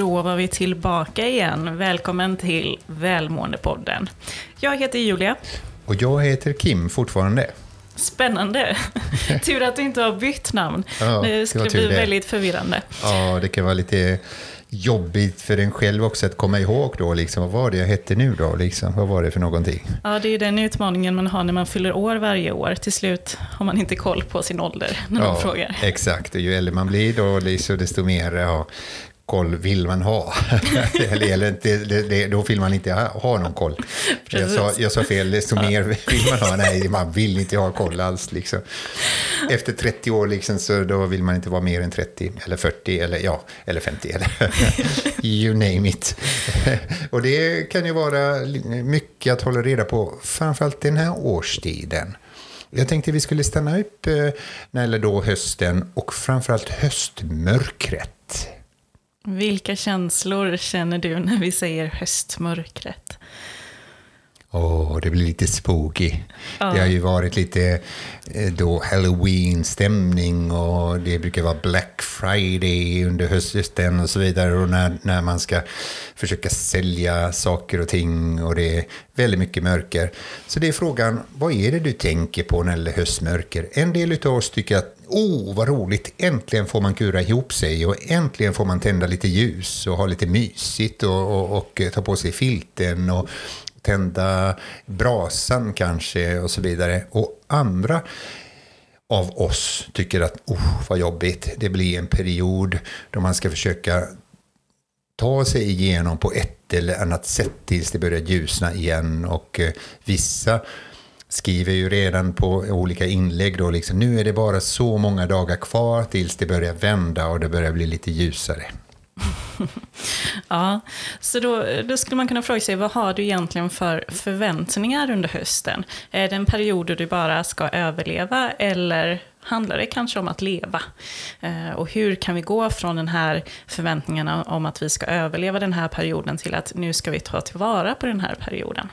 Då var vi tillbaka igen. Välkommen till Välmåendepodden. Jag heter Julia. Och jag heter Kim fortfarande. Spännande. tur att du inte har bytt namn. Ja, det det skulle var bli det. väldigt förvirrande. Ja, det kan vara lite jobbigt för en själv också att komma ihåg då, liksom, vad var det jag hette nu då? Liksom, vad var det för någonting? Ja, det är den utmaningen man har när man fyller år varje år. Till slut har man inte koll på sin ålder när någon frågar. Exakt, och ju äldre man blir då, liksom, desto mer ja, koll vill man ha. eller, inte, det, det, då vill man inte ha, ha någon koll. Jag sa, jag sa fel, desto mer vill man ha. Nej, man vill inte ha koll alls. Liksom. Efter 30 år liksom, så då vill man inte vara mer än 30 eller 40 eller, ja, eller 50 eller you name it. och det kan ju vara mycket att hålla reda på, framförallt den här årstiden. Jag tänkte vi skulle stanna upp eh, när det då hösten och framförallt höstmörkret. Vilka känslor känner du när vi säger höstmörkret? Åh, det blir lite spooky. Ja. Det har ju varit lite eh, då halloween-stämning och det brukar vara Black Friday under hösten och så vidare. Och när, när man ska försöka sälja saker och ting och det är väldigt mycket mörker. Så det är frågan, vad är det du tänker på när det gäller höstmörker? En del av oss tycker att oh, vad roligt! Äntligen får man kura ihop sig och äntligen får man tända lite ljus och ha lite mysigt och, och, och ta på sig filten och tända brasan kanske och så vidare. Och andra av oss tycker att oh, vad jobbigt, det blir en period då man ska försöka ta sig igenom på ett eller annat sätt tills det börjar ljusna igen och eh, vissa skriver ju redan på olika inlägg då liksom nu är det bara så många dagar kvar tills det börjar vända och det börjar bli lite ljusare. Ja, så då, då skulle man kunna fråga sig, vad har du egentligen för förväntningar under hösten? Är det en period då du bara ska överleva eller handlar det kanske om att leva? Eh, och hur kan vi gå från den här förväntningarna om att vi ska överleva den här perioden till att nu ska vi ta tillvara på den här perioden?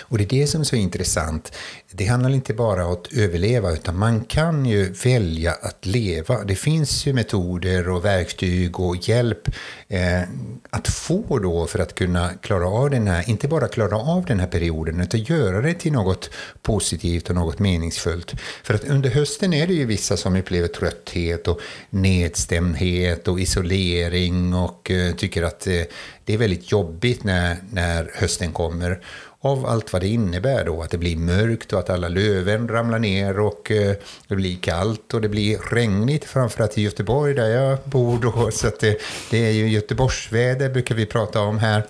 Och det är det som är så intressant. Det handlar inte bara om att överleva, utan man kan ju välja att leva. Det finns ju metoder och verktyg och hjälp eh, att få då för att kunna klara av den här, inte bara klara av den här perioden, utan göra det till något positivt och något meningsfullt. För att under hösten är det ju vissa som upplever trötthet och nedstämdhet och isolering och eh, tycker att eh, det är väldigt jobbigt när, när hösten kommer av allt vad det innebär då, att det blir mörkt och att alla löven ramlar ner och eh, det blir kallt och det blir regnigt, framförallt i Göteborg där jag bor då, så att det, det är ju Göteborgsväder brukar vi prata om här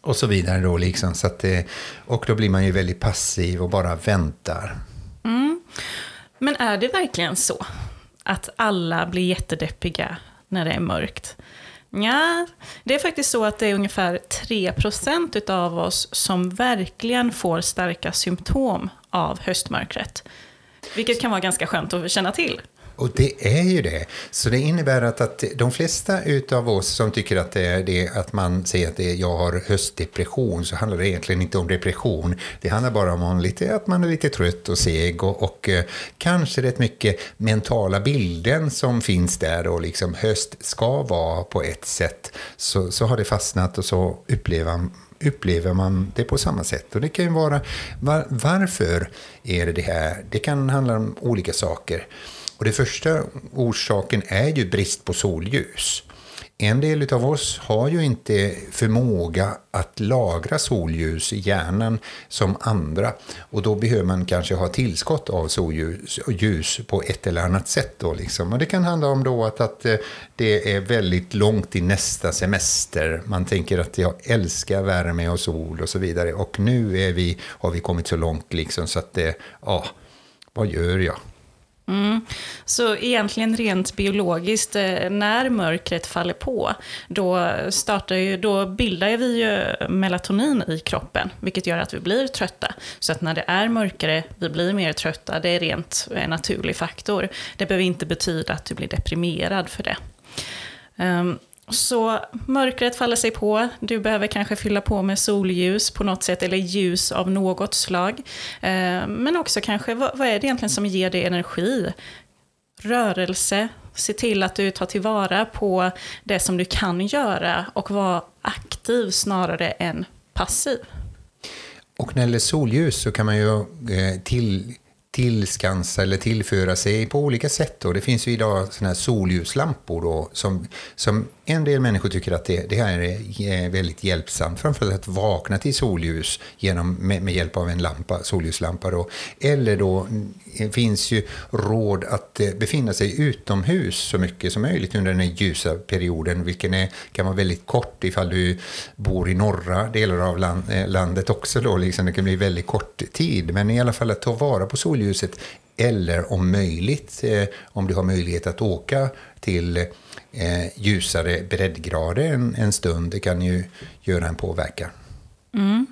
och så vidare då liksom, så att det, och då blir man ju väldigt passiv och bara väntar. Mm. Men är det verkligen så att alla blir jättedeppiga när det är mörkt? Ja, det är faktiskt så att det är ungefär 3% av oss som verkligen får starka symptom av höstmörkret. Vilket kan vara ganska skönt att känna till. Och det är ju det. Så det innebär att, att de flesta av oss som tycker att det är det, att man säger att det är, jag har höstdepression, så handlar det egentligen inte om depression. Det handlar bara om lite, att man är lite trött och seg och, och eh, kanske rätt mycket mentala bilden som finns där och liksom höst ska vara på ett sätt. Så, så har det fastnat och så upplever upplever man det på samma sätt. Och det kan ju vara, var, varför är det det här? Det kan handla om olika saker. Och det första orsaken är ju brist på solljus. En del av oss har ju inte förmåga att lagra solljus i hjärnan som andra. Och då behöver man kanske ha tillskott av solljus ljus på ett eller annat sätt. Då liksom. Och det kan handla om då att, att eh, det är väldigt långt till nästa semester. Man tänker att jag älskar värme och sol och så vidare. Och nu är vi, har vi kommit så långt liksom så att det, ja, vad gör jag? Mm. Så egentligen rent biologiskt, eh, när mörkret faller på, då, startar ju, då bildar vi ju melatonin i kroppen, vilket gör att vi blir trötta. Så att när det är mörkare, vi blir mer trötta, det är rent en naturlig faktor. Det behöver inte betyda att du blir deprimerad för det. Um, så mörkret faller sig på, du behöver kanske fylla på med solljus på något sätt, eller ljus av något slag. Eh, men också kanske, vad, är det egentligen som ger dig energi? Rörelse, Se till att du tar tillvara på det som du kan göra och vara aktiv snarare än passiv. Och när det gäller solljus så kan man ju eh, till, tillskansa eller tillföra sig på olika sätt. Då. Det finns ju idag såna här solljuslampor då, som, som en del människor tycker att det, det här är eh, väldigt hjälpsamt, framförallt att vakna till solljus genom, med, med hjälp av en lampa, solljuslampa. Då. Eller då eh, finns ju råd att eh, befinna sig utomhus så mycket som möjligt under den ljusa perioden, vilken är, kan vara väldigt kort ifall du bor i norra delar av land, landet också. Då, liksom. Det kan bli väldigt kort tid, men i alla fall att ta vara på solljus solljuset eller om möjligt, eh, om du har möjlighet att åka till eh, ljusare breddgrader en, en stund, det kan ju göra en påverkan. Mm.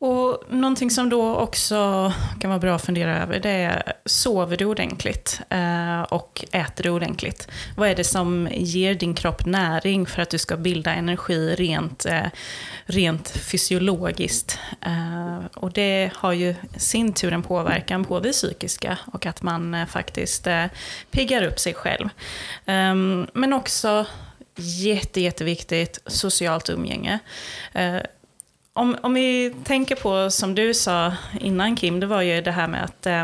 Och någonting som då också kan vara bra att fundera över det är, sover du ordentligt eh, och äter du ordentligt? Vad är det som ger din kropp näring för att du ska bilda energi rent, eh, rent fysiologiskt? Eh, och det har ju sin tur en påverkan på det psykiska och att man eh, faktiskt eh, piggar upp sig själv. Ehm, men också jätte, jätteviktigt socialt umgänge eh, om, om vi tänker på, som du sa innan Kim, det var ju det här med att eh,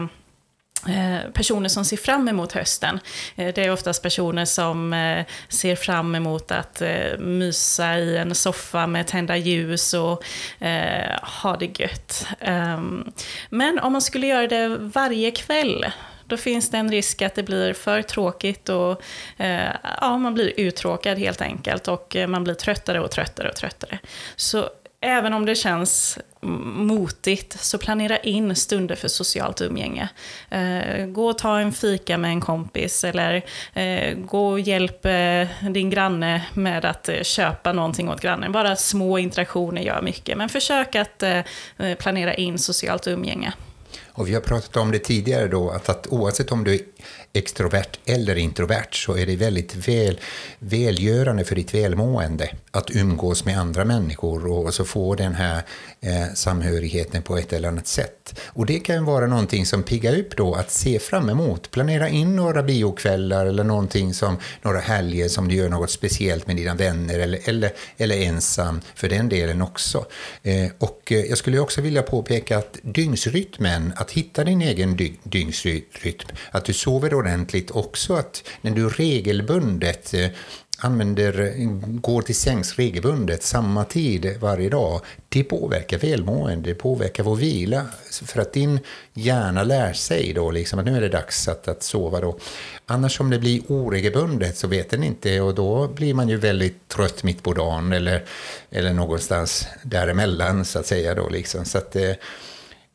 eh personer som ser fram emot hösten. Eh, det är oftast personer som eh, ser fram emot att mysa i en soffa med tända ljus och ha det gött. Ehm, men om man skulle göra det varje kväll, då finns det en risk att det blir för tråkigt och ja, man blir uttråkad helt enkelt och man blir tröttare och tröttare och tröttare. Så även om det känns motigt, så planera in stunder för socialt umgänge. Eh, gå och ta en fika med en kompis eller eh, gå och hjälp eh, din granne med att eh, köpa någonting åt grannen. Bara små interaktioner gör mycket, men försök att eh, eh, planera in socialt umgänge. Och vi har pratat om det tidigare då, att, att oavsett om du extrovert eller introvert så är det väldigt väl, välgörande för ditt välmående att umgås med andra människor och så få den här eh, samhörigheten på ett eller annat sätt. Och det kan vara någonting som piggar upp då att se fram emot. Planera in några biokvällar eller någonting som några helger som du gör något speciellt med dina vänner eller, eller, eller ensam för den delen också. Eh, och eh, jag skulle också vilja påpeka att dygnsrytmen, att hitta din egen dy dygnsrytm, att du sover då ordentligt också, att när du regelbundet eh, använder, går till sängs regelbundet samma tid varje dag, det påverkar välmående, det påverkar vår vila. För att din hjärna lär sig då liksom att nu är det dags att, att sova då. Annars om det blir oregelbundet så vet den inte och då blir man ju väldigt trött mitt på dagen eller, eller någonstans däremellan så att säga då liksom. Så att, eh,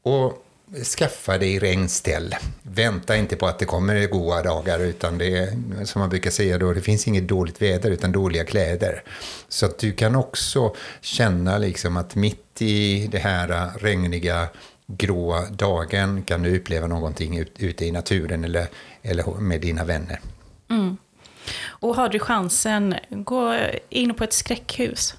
och skaffa dig regnställ. Vänta inte på att det kommer goda dagar, utan det är, som man brukar säga då, det finns inget dåligt väder utan dåliga kläder. Så att du kan också känna liksom att mitt i det här regniga, gråa dagen kan du uppleva någonting ut, ute i naturen eller, eller med dina vänner. Mm. Och har du chansen, gå in på ett skräckhus.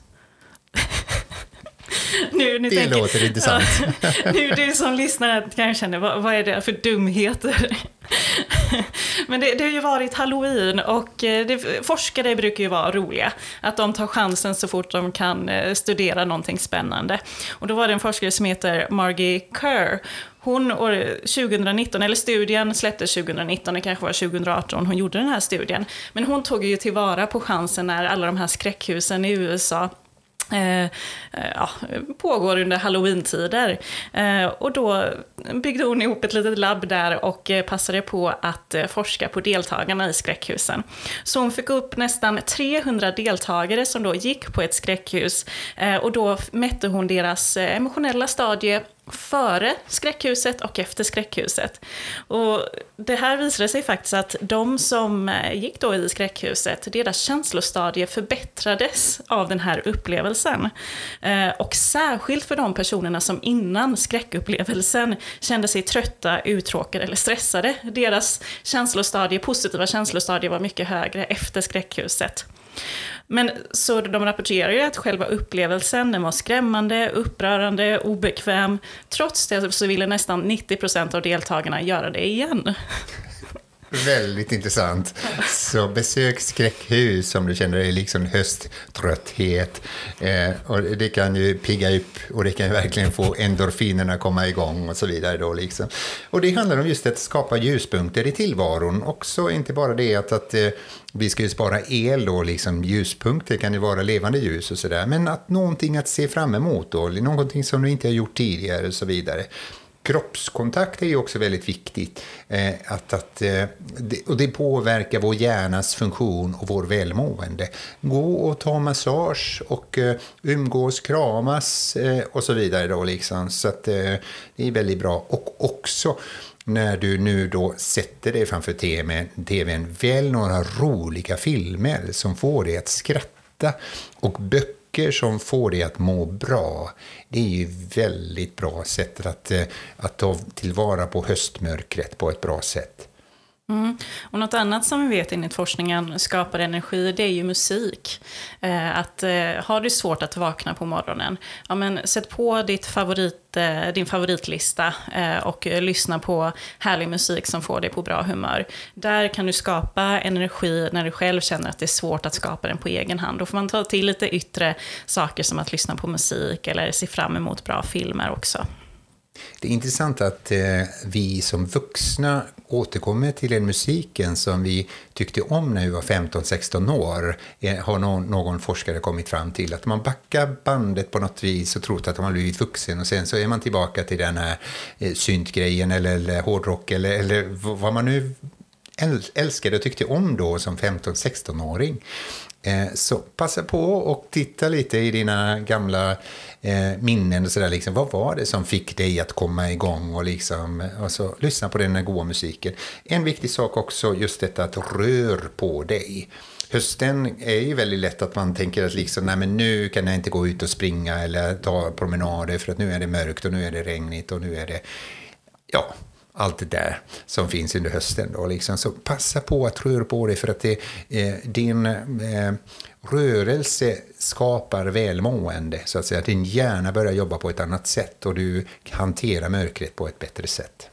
nu, nu det tänker, låter intressant. Ja, nu du som lyssnar kanske känner, vad, vad är det för dumheter? Men det, det, har ju varit halloween och eh, det, forskare brukar ju vara roliga. Att de tar chansen så fort de kan eh, studera någonting spännande. Och då var det en forskare som heter Margie Kerr. Hon, år 2019, eller studien släpptes 2019, det kanske var 2018 hon gjorde den här studien. Men hon tog ju tillvara på chansen när alla de här skräckhusen i USA Eh, eh, ja, pågår under halloween-tider. Eh, och då byggde hon ihop ett litet labb där och eh, passade på att eh, forska på deltagarna i skräckhusen. Så hon fick upp nästan 300 deltagare som då gick på ett skräckhus eh, och då mätte hon deras emotionella stadie före skräckhuset och efter skräckhuset. Och det här visade sig faktiskt att de som eh, gick då i skräckhuset, deras känslostadie förbättrades av den här upplevelsen. Eh, och särskilt för de personerna som innan skräckupplevelsen kände sig trötta, uttråkade eller stressade. Deras känslostadie, positiva känslostadie var mycket högre efter skräckhuset. Men så de rapporterar ju att själva upplevelsen den var skrämmande, upprörande, obekväm. Trots det så ville nästan 90% av deltagarna göra det igen. Väldigt intressant. Så besök skräckhus om du känner dig liksom hösttrötthet. Eh, och det kan ju pigga upp och det kan ju verkligen få endorfinerna komma igång och så vidare. Då liksom. Och det handlar om just att skapa ljuspunkter i tillvaron. Också inte bara det att, att eh, vi ska ju spara el då, liksom ljuspunkter kan ju vara levande ljus och sådär. Men att någonting att se fram emot då, någonting som du inte har gjort tidigare och så vidare kroppskontakt är ju också väldigt viktigt. Eh, att, att, eh, det, och det påverkar vår hjärnas funktion och vår välmående. Gå och ta massage och eh, umgås, kramas eh, och så vidare. Då, liksom. Så att, eh, det är väldigt bra. Och också när du nu då sätter dig framför tvn, tvn välj några roliga filmer som får dig att skratta och böcker böcker som får dig att må bra, det är ju väldigt bra sätt att, eh, att ta tillvara på höstmörkret på ett bra sätt. Mm. Och något annat som vi vet enligt forskningen skapar energi, det är ju musik. Eh, att eh, har du svårt att vakna på morgonen, ja men sätt på ditt favorit, eh, din favoritlista eh, och eh, lyssna på härlig musik som får dig på bra humör. Där kan du skapa energi när du själv känner att det är svårt att skapa den på egen hand. Då får man ta till lite yttre saker som att lyssna på musik eller se fram emot bra filmer också. Det är intressant att eh, vi som vuxna återkommer till den musiken som vi tyckte om när vi var 15-16 år. Eh, har någon, någon, forskare kommit fram till att man backar bandet på något vis och tror att man har blivit vuxen och sen så är man tillbaka till den här eh, syntgrejen eller, eller hårdrock eller, eller vad man nu älskade och tyckte om då som 15-16-åring. Eh, så passa på och titta lite i dina gamla eh, minnen och sådär. Liksom, vad var det som fick dig att komma igång och, liksom, och så, lyssna på den goda musiken. En viktig sak också, just detta att rör på dig. Hösten är ju väldigt lätt att man tänker att liksom, nej, men nu kan jag inte gå ut och springa eller ta promenader för att nu är det mörkt och nu är det regnigt och nu är det ja, allt det där som finns under hösten. Då, liksom. Så passa på att röra på dig för att det, eh, din eh, rörelse skapar välmående. Så att säga. Din hjärna börjar jobba på ett annat sätt och du hanterar mörkret på ett bättre sätt.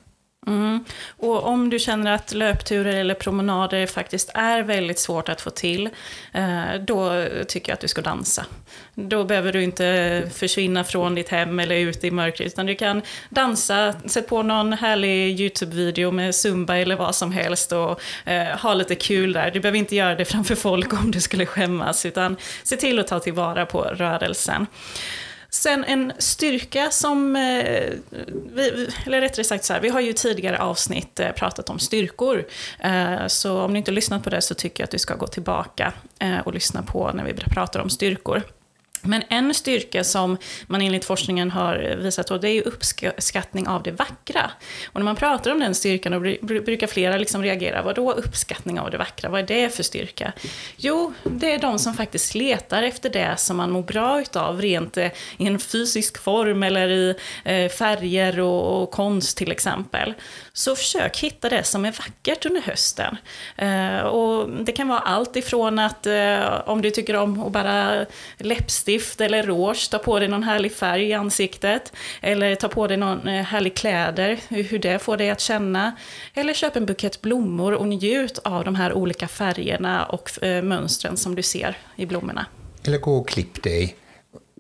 Mm. Och om du känner att löpturer eller promenader faktiskt är väldigt svårt att få till, eh, då tycker jag att du ska dansa. Då behöver du inte försvinna från ditt hem eller ut i mörkret, utan du kan dansa, sätt på någon härlig YouTube-video med zumba eller vad som helst och eh, ha lite kul där. Du behöver inte göra det framför folk om du skulle skämmas, utan se till att ta tillvara på rörelsen. Sen en styrka som, eh, vi, eller rättare sagt så här, vi har ju tidigare avsnitt eh, pratat om styrkor. Eh, så om ni inte har lyssnat på det så tycker jag att du ska gå tillbaka och lyssna på när vi pratar om styrkor. Men en styrka som man enligt forskningen har visat på, det är uppskattning av det vackra. Och när man pratar om den styrkan, då brukar flera liksom reagera, vad då uppskattning av det vackra? Vad är det för styrka? Jo, det är de som faktiskt letar efter det som man mår bra utav, rent eh, i en fysisk form eller i eh, färger och konst till exempel. Så försök hitta det som är vackert under hösten. Eh, och det kan vara allt ifrån att om du tycker om att bara läppstift läppstift eller rouge, ta på dig någon härlig färg i ansiktet. Eller ta på dig någon eh, härlig kläder, hur det får dig att känna. Eller köp en bukett blommor och njut av de här olika färgerna och eh, mönstren som du ser i blommorna. Eller gå och klipp dig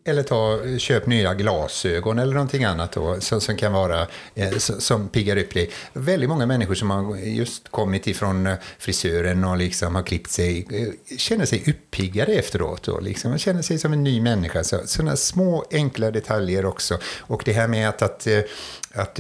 eller ta, köp nya glasögon eller någonting annat då, som, som kan vara, eh, som piggar upp dig. Väldigt många människor som har just kommit ifrån eh, frisören och liksom har klippt sig eh, känner sig uppiggade efteråt. Då, liksom. Man känner sig som en ny människa. Så, sådana små enkla detaljer också. Och det här med att, att eh, att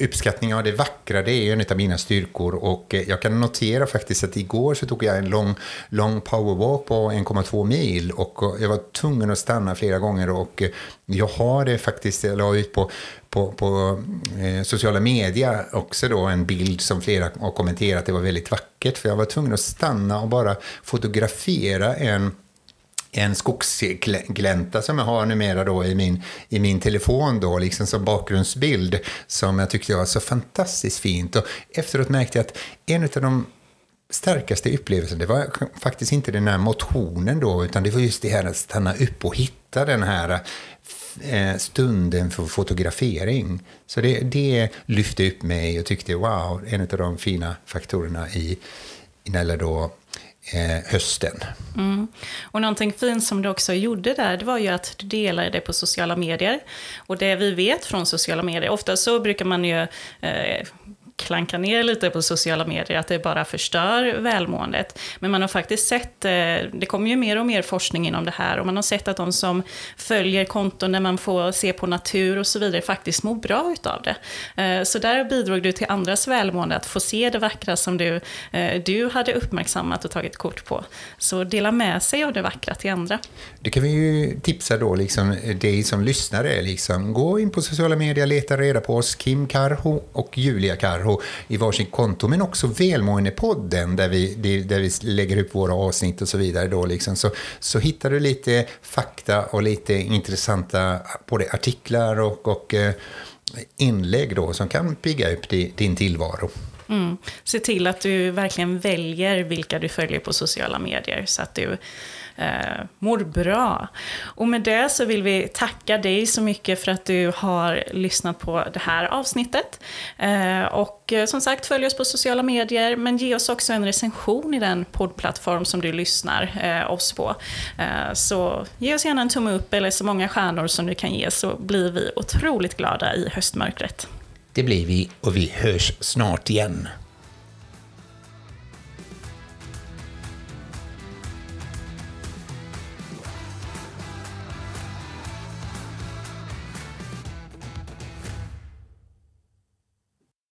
uppskattning av det vackra det är en av mina styrkor och jag kan notera faktiskt att igår så tog jag en lång, lång powerwalk på 1,2 mil och jag var tvungen att stanna flera gånger och eh, jag har det faktiskt, jag la ut på, på, på eh, sociala medier också då en bild som flera har kommenterat, det var väldigt vackert för jag var tvungen att stanna och bara fotografera en en skogsglänta som jag har numera då i min, i min telefon då, liksom som bakgrundsbild som jag tyckte var så fantastiskt fint. Och efteråt märkte jag att en av de starkaste upplevelsen, det var faktiskt inte den här motionen då, utan det var just det här att stanna upp och hitta den här eh, stunden för fotografering. Så det, det lyfte upp mig och tyckte wow, en av de fina faktorerna i, i när då eh, hösten. Mm. Och någonting fint som du också gjorde där, det var ju att du delade det på sociala medier. Och det vi vet från sociala medier, ofta så brukar man ju eh, klanka ner lite på sociala medier, att det bara förstör välmåendet. Men man har faktiskt sett, eh, det kommer ju mer och mer forskning inom det här, och man har sett att de som följer konton där man får se på natur och så vidare faktiskt mår bra utav det. Eh, så där bidrog du till andras välmående, att få se det vackra som du, eh, du hade uppmärksammat och tagit kort på. Så dela med sig av det vackra till andra. Det kan vi ju tipsa då, liksom, dig som lyssnare. Liksom, gå in på sociala medier, leta reda på oss, Kim Karho och Julia Karho och i varsin konto, men också Välmående-podden där vi, där vi lägger upp våra avsnitt och så vidare. Då liksom. så, så hittar du lite fakta och lite intressanta både artiklar och, och eh, inlägg då, som kan pigga upp din tillvaro. Mm. Se till att du verkligen väljer vilka du följer på sociala medier så att du eh, mår bra. Och med det så vill vi tacka dig så mycket för att du har lyssnat på det här avsnittet. Eh, och eh, som sagt, följ oss på sociala medier, men ge oss också en recension i den poddplattform som du lyssnar eh, oss på. Eh, så ge oss gärna en tumme upp eller så många stjärnor som du kan ge så blir vi otroligt glada i höstmörkret. Det blir vi och vi hörs snart igen.